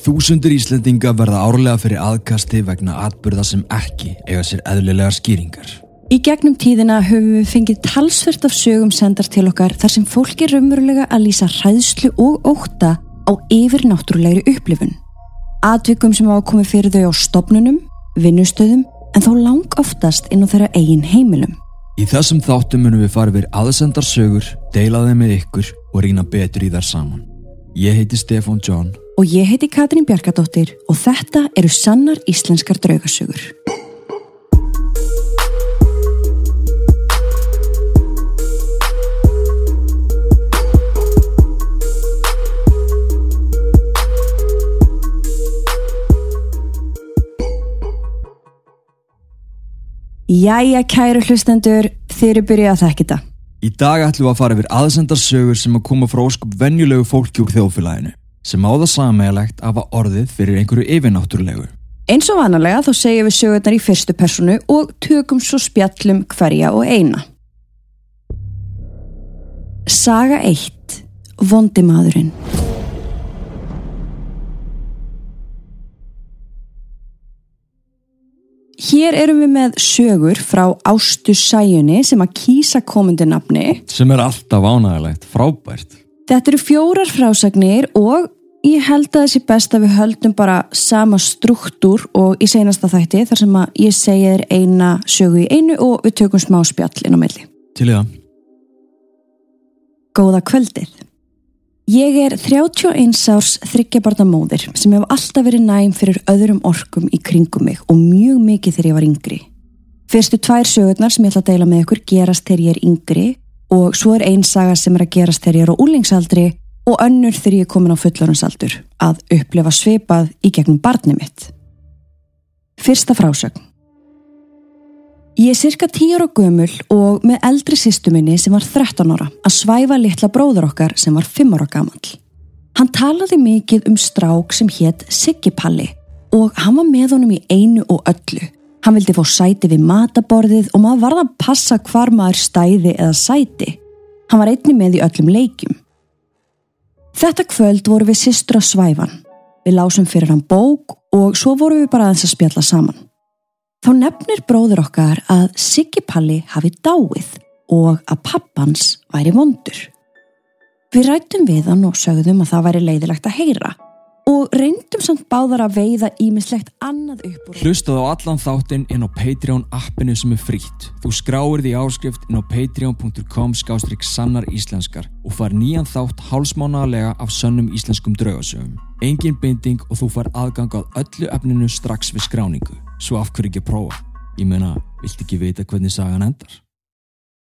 Þúsundur Íslendinga verða árlega fyrir aðkasti vegna atbyrða sem ekki eiga sér eðlilega skýringar. Í gegnum tíðina höfum við fengið talsvert af sögum sendar til okkar þar sem fólki raunverulega að lýsa hræðslu og óta á yfir náttúrulegri upplifun. Atvikum sem á að komi fyrir þau á stopnunum, vinnustöðum en þó lang oftast inn á þeirra eigin heimilum. Í þessum þáttum munum við fara við aðsendar sögur, deila þeim með ykkur og rýna betur í þær saman. Ég heiti Stefan John Og ég heiti Katrín Bjarkadóttir og þetta eru sannar íslenskar draugasögur. Jæja kæru hlustendur, þeir eru byrjað að þekka þetta. Í dag ætlum við að fara yfir aðsendar sögur sem að koma frá óskup venjulegu fólki úr þjóðfélaginu sem á það sammeðalegt að orðið fyrir einhverju yfirnáttúrulegu. Eins og vanalega þá segjum við sögurnar í fyrstu personu og tökum svo spjallum hverja og eina. Saga 1. Vondimadurinn Hér erum við með sögur frá Ástu Sæjunni sem að kýsa komundi nafni. Sem er alltaf ánægilegt, frábært. Þetta eru fjórar frásagnir og ég held að þessi best að við höldum bara sama struktúr og í seinasta þætti þar sem að ég segja þér eina sögu í einu og við tökum smá spjall inn á milli. Til í það. Góða kvöldið. Ég er 31 árs þryggjabarnamóðir sem hef alltaf verið næm fyrir öðrum orkum í kringum mig og mjög mikið þegar ég var yngri. Fyrstu tvær sögurnar sem ég ætla að deila með ykkur gerast þegar ég er yngri og svo er einn saga sem er að gerast þegar ég er á úlingsaldri og önnur þegar ég er komin á fullorðansaldur að upplifa svipað í gegnum barni mitt. Fyrsta frásögn. Ég er cirka 10 ára gömul og með eldri sýstu minni sem var 13 ára að svæfa litla bróður okkar sem var 5 ára gammal. Hann talaði mikið um strák sem hétt Siggi Palli og hann var með honum í einu og öllu. Hann vildi fá sæti við mataborðið og maður varða að passa hvar maður stæði eða sæti. Hann var einni með í öllum leikjum. Þetta kvöld voru við sýstur að svæfan. Við lásum fyrir hann bók og svo voru við bara aðeins að spjalla saman. Þá nefnir bróður okkar að Siggi Palli hafi dáið og að pappans væri vondur. Við rættum við hann og sögðum að það væri leiðilegt að heyra og reyndum samt báðar að veiða ímislegt annað upp úr. Hlustaðu á allan þáttinn inn á Patreon appinu sem er frítt. Þú skráir því áskrift inn á patreon.com skástrík sannar íslenskar og far nýjan þátt hálsmánaðalega af sönnum íslenskum draugasögum. Engin binding og þú far aðgang á öllu efninu strax við skráningu. Svo af hverju ekki prófa? Ég meina, vilt ekki vita hvernig sagan endar?